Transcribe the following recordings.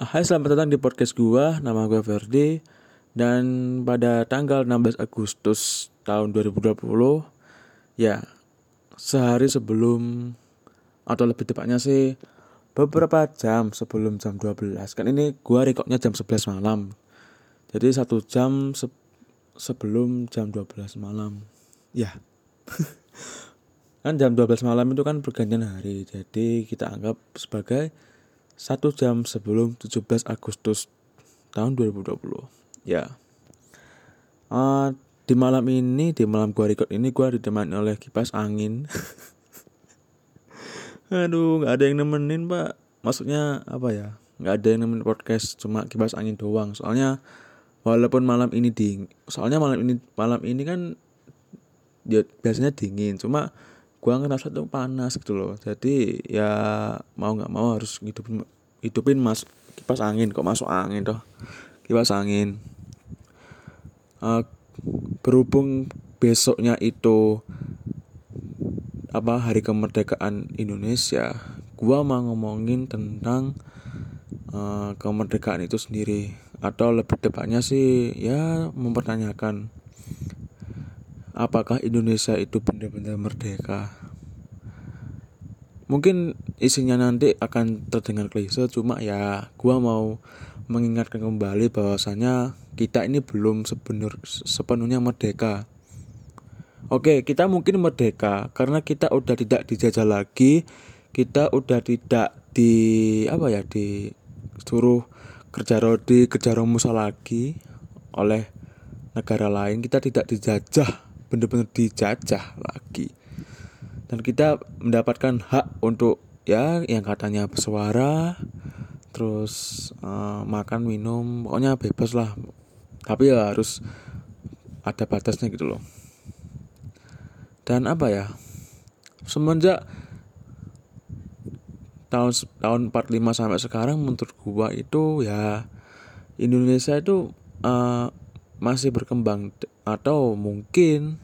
Hai selamat datang di podcast gua, nama gua Ferdi. Dan pada tanggal 16 Agustus tahun 2020 Ya, sehari sebelum Atau lebih tepatnya sih Beberapa jam sebelum jam 12 Kan ini gua rekodnya jam 11 malam. Jadi satu jam se sebelum jam 12 malam. Ya. Kan jam 12 malam itu kan pergantian hari. Jadi kita anggap sebagai satu jam sebelum 17 Agustus tahun 2020 ya. Uh, di malam ini di malam gua record ini gua ditemani oleh kipas angin. Aduh nggak ada yang nemenin pak. Maksudnya apa ya? Nggak ada yang nemenin podcast cuma kipas angin doang. Soalnya walaupun malam ini dingin soalnya malam ini malam ini kan ya biasanya dingin. Cuma gua ngerasa tuh panas gitu loh. Jadi ya mau nggak mau harus hidupin hidupin mas kipas angin kok masuk angin toh? Kipas angin. Uh, berhubung besoknya itu apa hari kemerdekaan Indonesia gua mau ngomongin tentang uh, kemerdekaan itu sendiri. Atau lebih tepatnya sih ya mempertanyakan apakah Indonesia itu benar-benar merdeka mungkin isinya nanti akan terdengar klise cuma ya gua mau mengingatkan kembali bahwasanya kita ini belum sebenar sepenuhnya merdeka Oke, kita mungkin merdeka karena kita udah tidak dijajah lagi, kita udah tidak di apa ya di suruh kerja rodi, kerja romusa lagi oleh negara lain. Kita tidak dijajah benar-benar dijajah lagi. Dan kita mendapatkan hak untuk ya yang katanya bersuara terus uh, makan minum pokoknya bebas lah. Tapi ya harus ada batasnya gitu loh. Dan apa ya semenjak tahun tahun 45 sampai sekarang menurut gua itu ya Indonesia itu uh, masih berkembang atau mungkin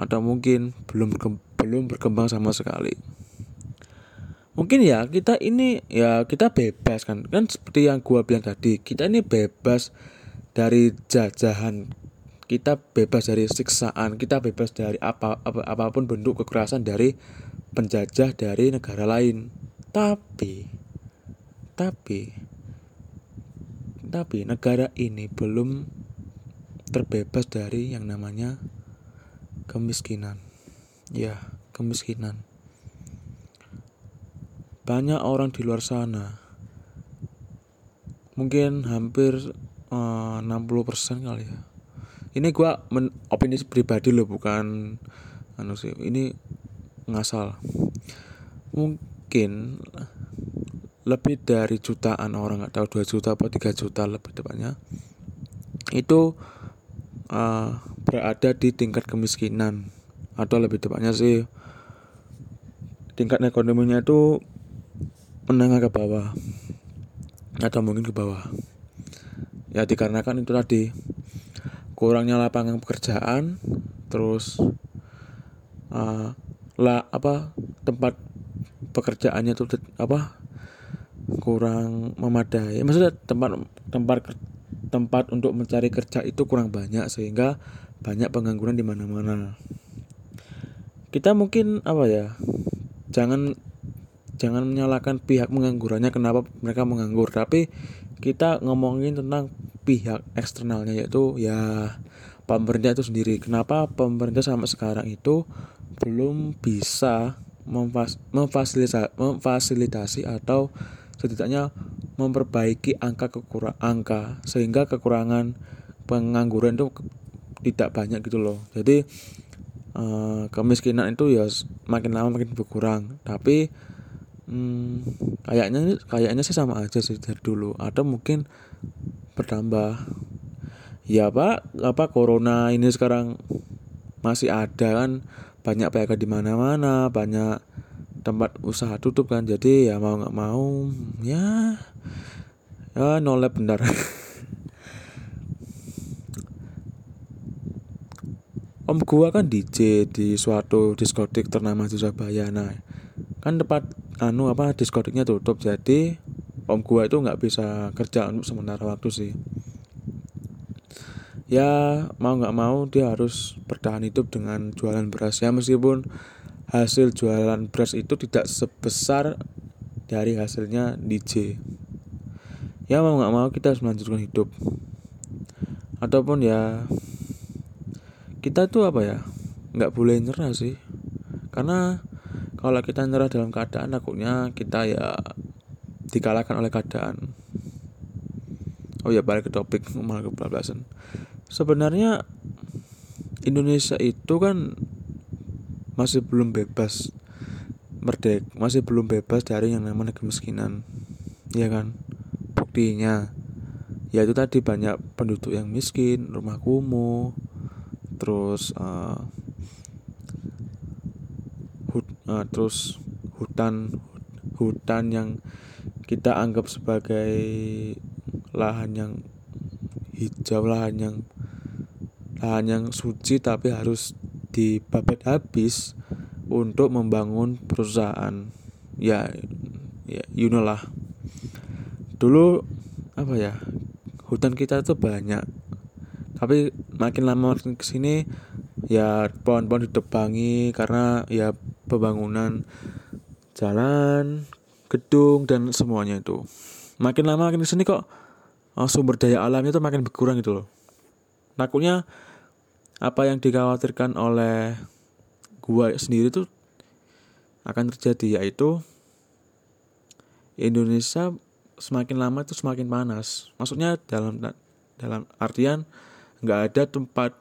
atau mungkin belum belum berkembang sama sekali. Mungkin ya kita ini ya kita bebas kan. Kan seperti yang gua bilang tadi kita ini bebas dari jajahan. Kita bebas dari siksaan kita bebas dari apa, apa apa pun bentuk kekerasan dari penjajah dari negara lain. Tapi tapi tapi negara ini belum terbebas dari yang namanya kemiskinan. Ya, kemiskinan. Banyak orang di luar sana. Mungkin hampir eh, uh, 60% kali ya. Ini gua men opini pribadi loh bukan anu sih. Ini ngasal. Mungkin lebih dari jutaan orang atau 2 juta atau 3 juta lebih tepatnya itu uh, berada di tingkat kemiskinan. Atau lebih tepatnya sih tingkat ekonominya itu menengah ke bawah. Atau mungkin ke bawah. Ya dikarenakan itu tadi kurangnya lapangan pekerjaan terus uh, lah apa tempat pekerjaannya itu apa kurang memadai. Maksudnya tempat tempat tempat untuk mencari kerja itu kurang banyak sehingga banyak pengangguran di mana-mana. Kita mungkin apa ya? Jangan jangan menyalahkan pihak menganggurannya kenapa mereka menganggur, tapi kita ngomongin tentang pihak eksternalnya yaitu ya pemerintah itu sendiri. Kenapa pemerintah sampai sekarang itu belum bisa memfas memfasilitasi, memfasilitasi atau setidaknya memperbaiki angka kekurang angka sehingga kekurangan pengangguran itu tidak banyak gitu loh. Jadi uh, kemiskinan itu ya makin lama makin berkurang. Tapi hmm, kayaknya kayaknya sih sama aja sih dari dulu. Atau mungkin bertambah. Ya pak apa corona ini sekarang masih ada kan? Banyak PHK di mana-mana banyak tempat usaha tutup kan jadi ya mau nggak mau ya ya nolep benar Om gua kan DJ di suatu diskotik ternama di Surabaya. Nah kan tempat anu apa diskotiknya tutup jadi om gua itu nggak bisa kerja untuk sementara waktu sih. Ya mau nggak mau dia harus bertahan hidup dengan jualan beras. Ya meskipun hasil jualan beras itu tidak sebesar dari hasilnya DJ ya mau nggak mau kita harus melanjutkan hidup. Ataupun ya kita tuh apa ya nggak boleh nyerah sih. Karena kalau kita nyerah dalam keadaan takutnya kita ya dikalahkan oleh keadaan. Oh ya balik ke topik malah kebablasan. Sebenarnya Indonesia itu kan masih belum bebas merdek masih belum bebas dari yang namanya kemiskinan ya kan? Buktinya ya itu tadi banyak penduduk yang miskin rumah kumuh terus uh, hut, uh, terus hutan hutan yang kita anggap sebagai lahan yang hijau lahan yang lahan yang suci tapi harus dibabat habis untuk membangun perusahaan. Ya ya you know lah. Dulu apa ya hutan kita tuh banyak. Tapi makin lama makin ke sini ya pohon-pohon ditebangi karena ya pembangunan jalan gedung dan semuanya itu. Makin lama makin ke sini kok oh, sumber daya alamnya tuh makin berkurang gitu loh. Takutnya apa yang dikhawatirkan oleh gua sendiri tuh akan terjadi yaitu Indonesia semakin lama itu semakin panas. Maksudnya dalam dalam artian nggak ada tempat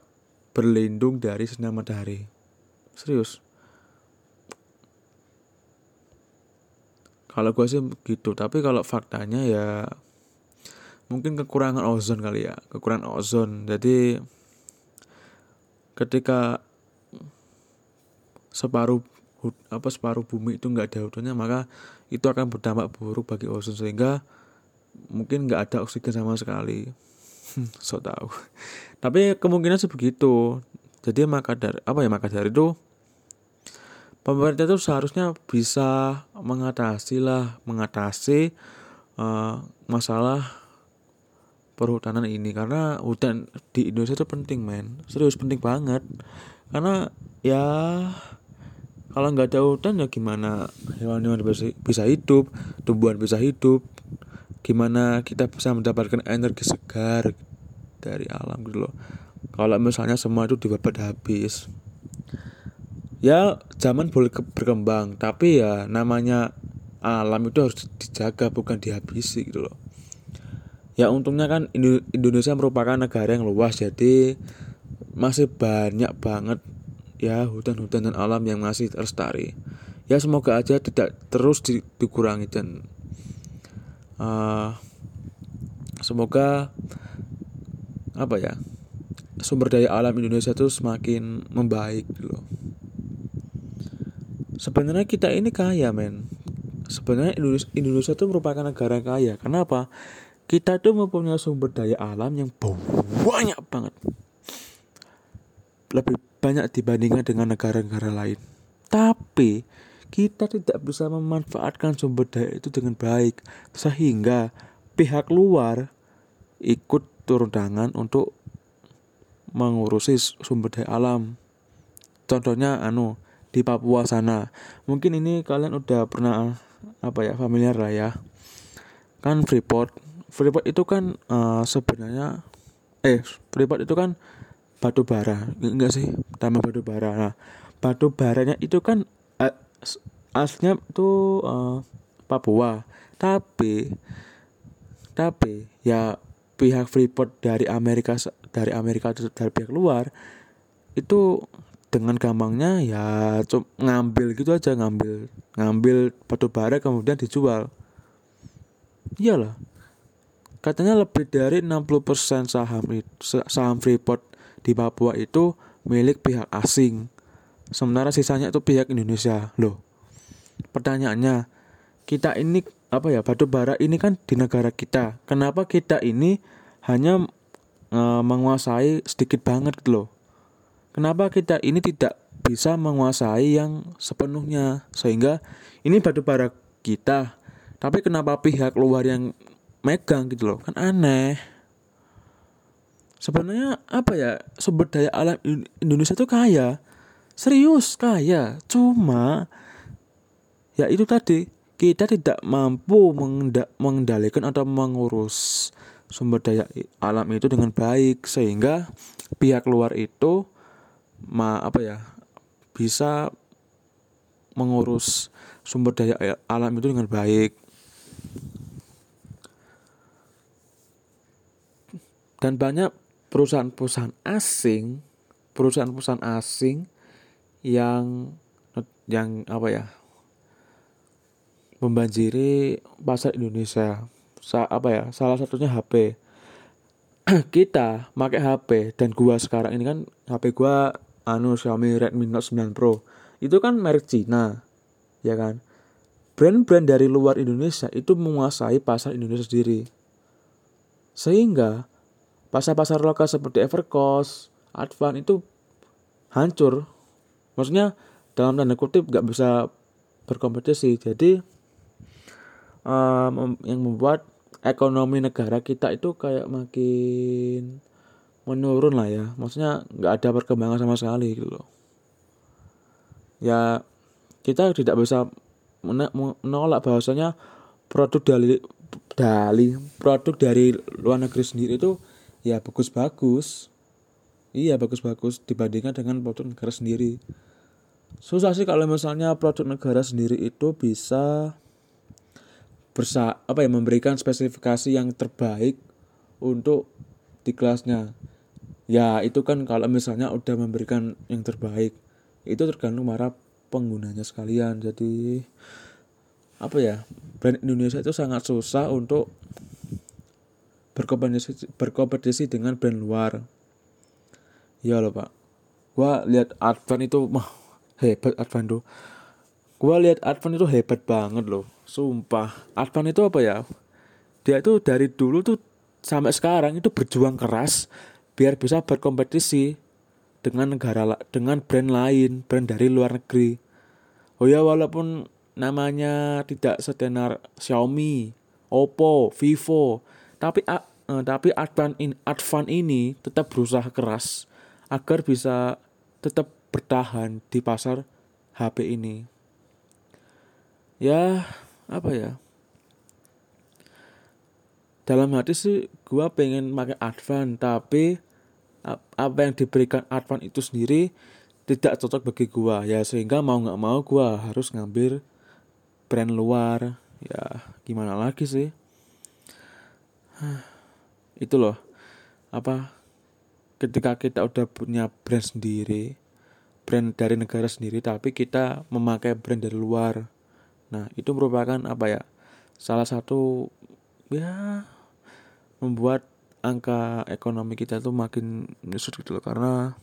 berlindung dari sinar matahari. Serius. Kalau gue sih gitu, tapi kalau faktanya ya mungkin kekurangan ozon kali ya, kekurangan ozon. Jadi ketika separuh apa separuh bumi itu nggak ada ozonnya maka itu akan berdampak buruk bagi ozon sehingga mungkin nggak ada oksigen sama sekali. So tahu tapi kemungkinan sebegitu jadi maka dari apa ya maka dari itu pemerintah itu seharusnya bisa mengatasi lah mengatasi uh, masalah perhutanan ini. Karena hutan di Indonesia itu penting men. Serius penting banget. Karena ya kalau nggak ada hutan ya gimana hewan-hewan bisa, hidup tumbuhan bisa hidup. Gimana kita bisa mendapatkan energi segar dari alam gitu loh. Kalau misalnya semua itu dibabat habis. Ya zaman boleh berkembang. Tapi ya namanya alam itu harus dijaga bukan dihabisi gitu loh ya untungnya kan Indonesia merupakan negara yang luas jadi masih banyak banget ya hutan-hutan dan alam yang masih terlestari. Ya semoga aja tidak terus di, dikurangi dan uh, semoga apa ya sumber daya alam Indonesia itu semakin membaik gitu loh. Sebenarnya kita ini kaya men. Sebenarnya Indonesia, itu merupakan negara kaya. Kenapa kita tuh mempunyai sumber daya alam yang banyak banget. Lebih banyak dibandingkan dengan negara-negara lain. Tapi kita tidak bisa memanfaatkan sumber daya itu dengan baik sehingga pihak luar ikut turun tangan untuk mengurusi sumber daya alam. Contohnya anu di Papua sana. Mungkin ini kalian udah pernah apa ya familiar lah ya. Kan Freeport Freeport itu kan uh, sebenarnya eh Freeport itu kan batu bara enggak sih? Tambah batu bara. Nah batu baranya itu kan uh, aslinya itu uh, Papua. Tapi tapi ya pihak Freeport dari Amerika dari Amerika dari pihak luar itu dengan gampangnya ya ngambil gitu aja ngambil ngambil batu bara kemudian dijual. Iyalah Katanya lebih dari 60% saham saham Freeport di Papua itu milik pihak asing. Sementara sisanya itu pihak Indonesia. Loh. Pertanyaannya, kita ini apa ya batu bara ini kan di negara kita. Kenapa kita ini hanya e, menguasai sedikit banget gitu loh? Kenapa kita ini tidak bisa menguasai yang sepenuhnya sehingga ini batu bara kita tapi kenapa pihak luar yang megang gitu loh kan aneh. Sebenarnya apa ya sumber daya alam Indonesia itu kaya. Serius kaya. Cuma ya itu tadi kita tidak mampu mengendalikan atau mengurus sumber daya alam itu dengan baik sehingga pihak luar itu ma apa ya bisa mengurus sumber daya alam itu dengan baik dan banyak perusahaan-perusahaan asing perusahaan-perusahaan asing yang yang apa ya membanjiri pasar Indonesia. Sa apa ya salah satunya HP kita pakai HP dan gua sekarang ini kan HP gua anu Xiaomi Redmi Note 9 Pro. Itu kan merek Cina ya kan? Brand-brand dari luar Indonesia itu menguasai pasar Indonesia sendiri. Sehingga pasar-pasar lokal seperti Evercost, Advan itu hancur. Maksudnya dalam tanda kutip nggak bisa berkompetisi. Jadi um, yang membuat ekonomi negara kita itu kayak makin menurun lah ya. Maksudnya nggak ada perkembangan sama sekali gitu loh. Ya kita tidak bisa menolak bahwasanya produk dari dari produk dari luar negeri sendiri itu ya bagus-bagus. Iya bagus-bagus dibandingkan dengan produk negara sendiri. Susah sih kalau misalnya produk negara sendiri itu bisa bersa apa ya memberikan spesifikasi yang terbaik untuk di kelasnya. Ya itu kan kalau misalnya udah memberikan yang terbaik itu tergantung para penggunanya sekalian. Jadi apa ya brand Indonesia itu sangat susah untuk berkompetisi berkompetisi dengan brand luar. Ya loh pak. Gua lihat Advan itu mah hebat Advan tuh gua lihat Advan itu hebat banget loh. Sumpah, Advan itu apa ya? Dia itu dari dulu tuh sampai sekarang itu berjuang keras biar bisa berkompetisi dengan negara dengan brand lain, brand dari luar negeri. Oh ya walaupun namanya tidak setenar Xiaomi, Oppo, Vivo, tapi uh, tapi Advan in Advan ini tetap berusaha keras agar bisa tetap bertahan di pasar HP ini. Ya, apa ya? Dalam hati sih gue pengen pakai Advan tapi apa yang diberikan Advan itu sendiri tidak cocok bagi gue ya sehingga mau nggak mau gue harus ngambil brand luar. Ya gimana lagi sih itu loh apa ketika kita udah punya brand sendiri brand dari negara sendiri tapi kita memakai brand dari luar Nah, itu merupakan apa ya? Salah satu ya membuat angka ekonomi kita tuh makin menyusut gitu loh karena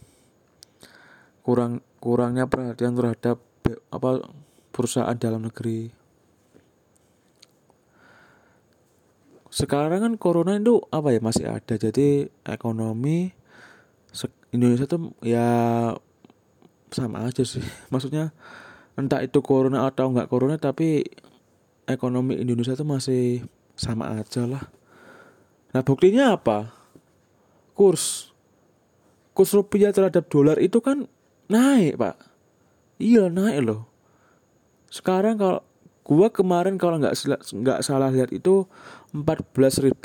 kurang kurangnya perhatian terhadap apa perusahaan dalam negeri. Sekarang kan corona itu apa ya masih ada. Jadi ekonomi Indonesia tuh ya sama aja sih. Maksudnya entah itu corona atau enggak corona tapi ekonomi Indonesia itu masih sama aja lah. Nah buktinya apa? Kurs. Kurs rupiah terhadap dolar itu kan naik pak. Iya naik loh. Sekarang kalau gua kemarin kalau nggak nggak salah lihat itu 14.900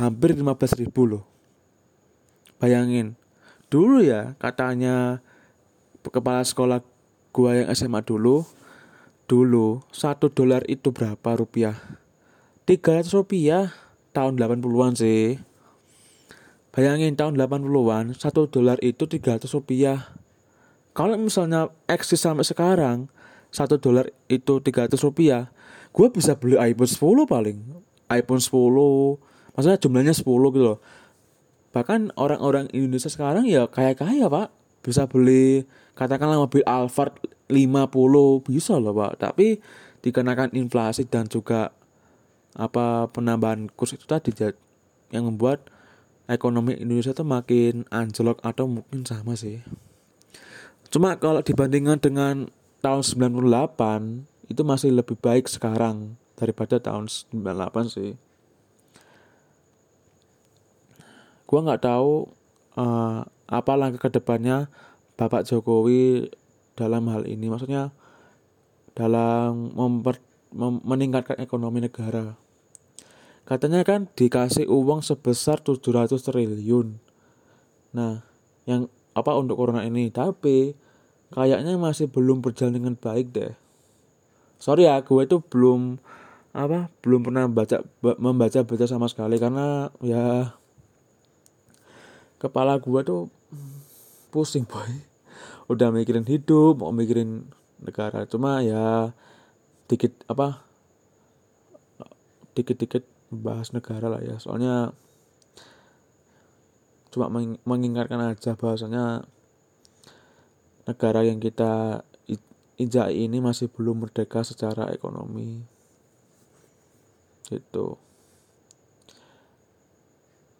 hampir 15.000 loh. Bayangin. Dulu ya katanya kepala sekolah gua yang SMA dulu dulu satu dolar itu berapa rupiah? 300 rupiah tahun 80-an sih. Bayangin tahun 80-an satu dolar itu 300 rupiah. Kalau misalnya eksis sampai sekarang satu dolar itu 300 rupiah gue bisa beli iPhone 10 paling. iPhone 10 maksudnya jumlahnya 10 gitu loh. Bahkan orang-orang Indonesia sekarang ya kaya-kaya pak. Bisa beli katakanlah mobil Alphard 50 bisa loh pak. Tapi dikenakan inflasi dan juga apa penambahan kurs itu tadi yang membuat ekonomi Indonesia itu makin anjlok atau mungkin sama sih. Cuma kalau dibandingkan dengan tahun 98 itu masih lebih baik sekarang daripada tahun 98 sih. Gua nggak tahu uh, apa langkah ke depannya Bapak Jokowi dalam hal ini. Maksudnya dalam memper, mem, meningkatkan ekonomi negara. Katanya kan dikasih uang sebesar 700 triliun. Nah yang apa untuk corona ini. Tapi kayaknya masih belum berjalan dengan baik deh. Sorry ya gue itu belum apa belum pernah baca membaca baca sama sekali karena ya kepala gue tuh pusing boy. Udah mikirin hidup mau mikirin negara. Cuma ya dikit apa dikit-dikit bahas negara lah ya. Soalnya cuma mengingatkan aja bahwasanya negara yang kita injak ini masih belum merdeka secara ekonomi. Gitu.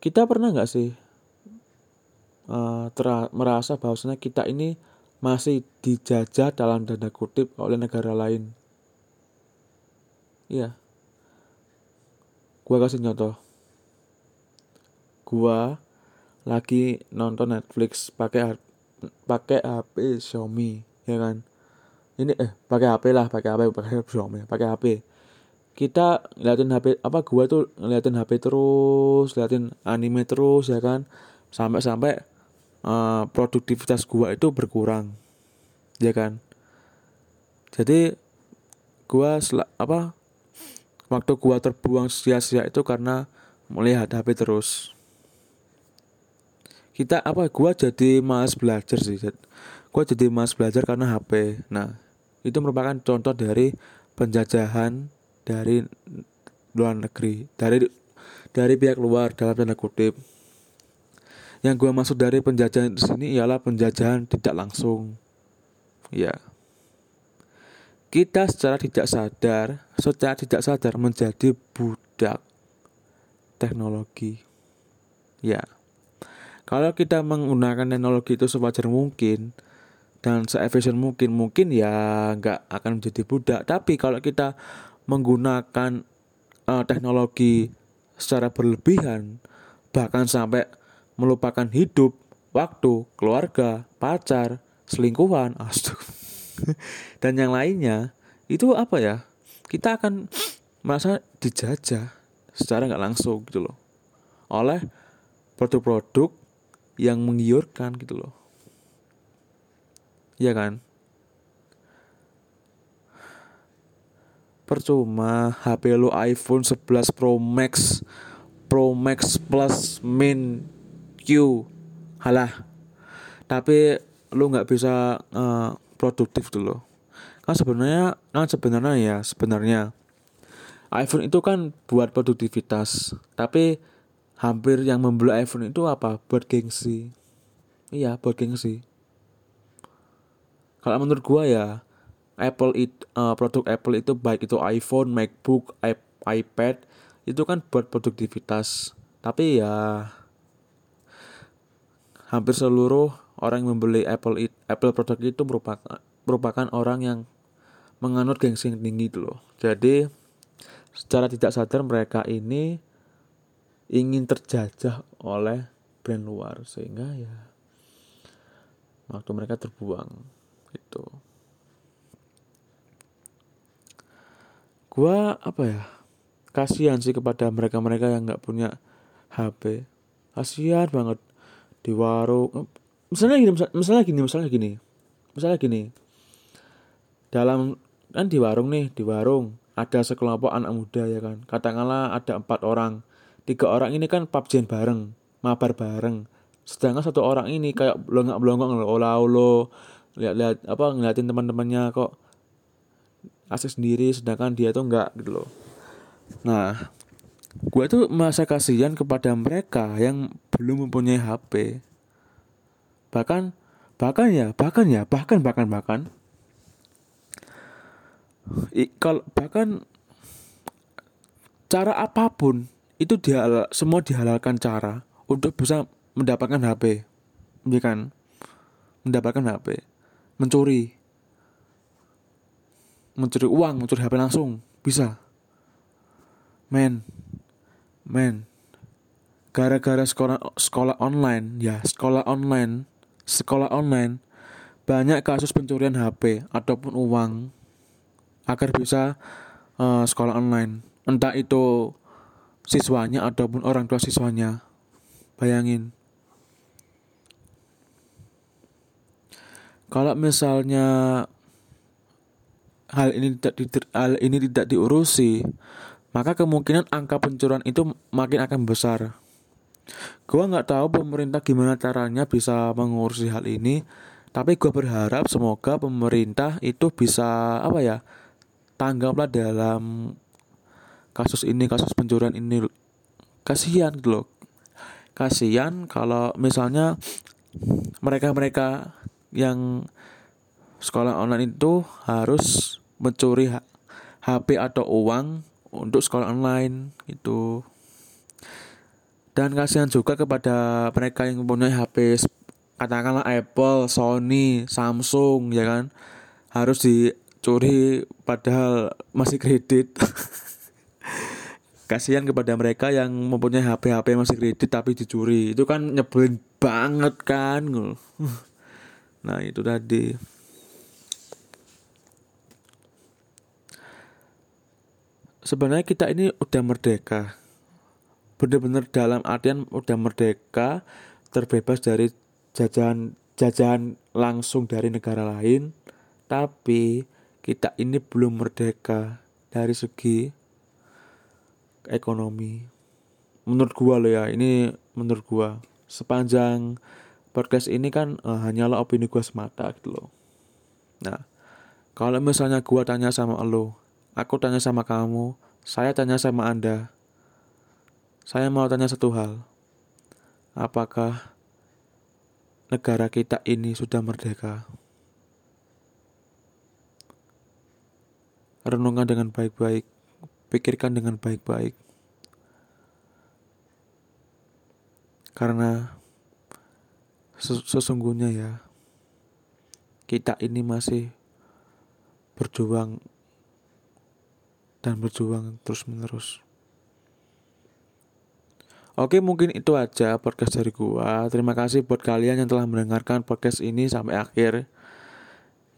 Kita pernah nggak sih uh, merasa bahwasanya kita ini masih dijajah dalam tanda kutip oleh negara lain? Iya. Gua kasih contoh. Gua lagi nonton Netflix pakai pakai HP Xiaomi ya kan? Ini eh pakai HP lah pakai HP pakai Xiaomi pakai HP kita ngeliatin HP apa gua tuh ngeliatin HP terus ngeliatin anime terus ya kan? Sampai-sampai uh, produktivitas gua itu berkurang ya kan? Jadi gua apa waktu gua terbuang sia-sia itu karena melihat HP terus kita apa gua jadi malas belajar sih gua jadi malas belajar karena HP nah itu merupakan contoh dari penjajahan dari luar negeri dari dari pihak luar dalam tanda kutip. Yang gua maksud dari penjajahan di sini ialah penjajahan tidak langsung. Ya. Kita secara tidak sadar secara tidak sadar menjadi budak teknologi. Ya kalau kita menggunakan teknologi itu sewajar mungkin dan seefisien mungkin, mungkin ya nggak akan menjadi budak. Tapi kalau kita menggunakan uh, teknologi secara berlebihan, bahkan sampai melupakan hidup, waktu, keluarga, pacar, selingkuhan, dan yang lainnya, itu apa ya? Kita akan merasa dijajah secara nggak langsung gitu loh oleh produk-produk yang menggiurkan gitu loh. Iya kan? Percuma HP lo iPhone 11 Pro Max Pro Max Plus Min Q halah tapi lu nggak bisa uh, produktif dulu kan sebenarnya kan sebenarnya ya sebenarnya iPhone itu kan buat produktivitas tapi hampir yang membeli iPhone itu apa? Buat gengsi. Iya buat gengsi. Kalau menurut gua ya Apple it, uh, produk Apple itu baik itu iPhone, MacBook, iPad itu kan buat produktivitas. Tapi ya hampir seluruh orang yang membeli Apple it, Apple produk itu merupakan merupakan orang yang menganut gengsi yang tinggi itu loh. Jadi secara tidak sadar mereka ini ingin terjajah oleh brand luar sehingga ya waktu mereka terbuang gitu. Gua apa ya kasihan sih kepada mereka-mereka yang nggak punya HP kasihan banget. Di warung misalnya gini misalnya gini misalnya gini misalnya gini. Dalam kan di warung nih di warung ada sekelompok anak muda ya kan. Katakanlah ada empat orang tiga orang ini kan pubg bareng mabar bareng. Sedangkan satu orang ini kayak belongak belongak olah lo lihat-lihat apa ngeliatin teman-temannya kok asik sendiri sedangkan dia tuh enggak gitu loh. Nah gue tuh masa kasihan kepada mereka yang belum mempunyai HP bahkan bahkan ya bahkan ya bahkan bahkan bahkan. Kalau bahkan cara apa pun itu dihal semua dihalalkan cara untuk bisa mendapatkan HP ya kan? Mendapatkan HP mencuri. Mencuri uang mencuri HP langsung. Bisa. Men. Men. Gara-gara sekolah sekolah online ya sekolah online sekolah online banyak kasus pencurian HP ataupun uang agar bisa uh, sekolah online. Entah itu siswanya ataupun orang tua siswanya. Bayangin. Kalau misalnya hal ini tidak hal ini tidak diurusi maka kemungkinan angka pencurian itu makin akan besar. Gua nggak tahu pemerintah gimana caranya bisa mengurusi hal ini, tapi gua berharap semoga pemerintah itu bisa apa ya tanggaplah dalam kasus ini kasus pencurian ini kasihan gitu loh. Kasihan kalau misalnya mereka-mereka yang sekolah online itu harus mencuri HP atau uang untuk sekolah online itu dan kasihan juga kepada mereka yang mempunyai HP katakanlah Apple, Sony, Samsung ya kan harus dicuri padahal masih kredit kasihan kepada mereka yang mempunyai HP HP masih kredit tapi dicuri. Itu kan nyebelin banget kan nah itu tadi. Sebenarnya kita ini udah merdeka. Benar-benar dalam artian udah merdeka terbebas dari jajahan jajahan langsung dari negara lain. Tapi kita ini belum merdeka dari segi ekonomi menurut gua loh ya ini menurut gua sepanjang podcast ini kan uh, hanyalah opini gua semata gitu loh nah kalau misalnya gua tanya sama lo aku tanya sama kamu saya tanya sama anda saya mau tanya satu hal. Apakah negara kita ini sudah merdeka? Renungkan dengan baik-baik, pikirkan dengan baik-baik. Karena sesungguhnya ya, kita ini masih berjuang dan berjuang terus-menerus. Oke mungkin itu aja podcast dari gua Terima kasih buat kalian yang telah mendengarkan podcast ini sampai akhir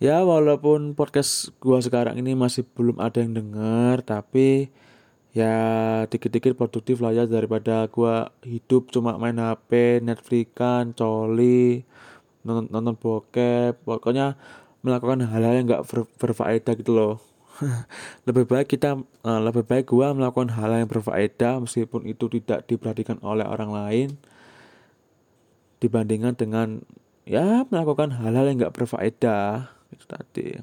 Ya walaupun podcast gua sekarang ini masih belum ada yang denger Tapi ya dikit-dikit produktif lah ya daripada gua hidup cuma main HP, Netflixan, coli, nonton, nonton bokep Pokoknya melakukan hal-hal yang gak ber berfaedah gitu loh. Lebih baik kita uh, lebih baik gua melakukan hal yang berfaedah meskipun itu tidak diperhatikan oleh orang lain dibandingkan dengan ya melakukan hal-hal yang nggak berfaedah itu tadi.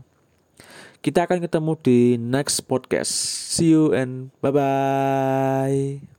Kita akan ketemu di next podcast. See you and bye bye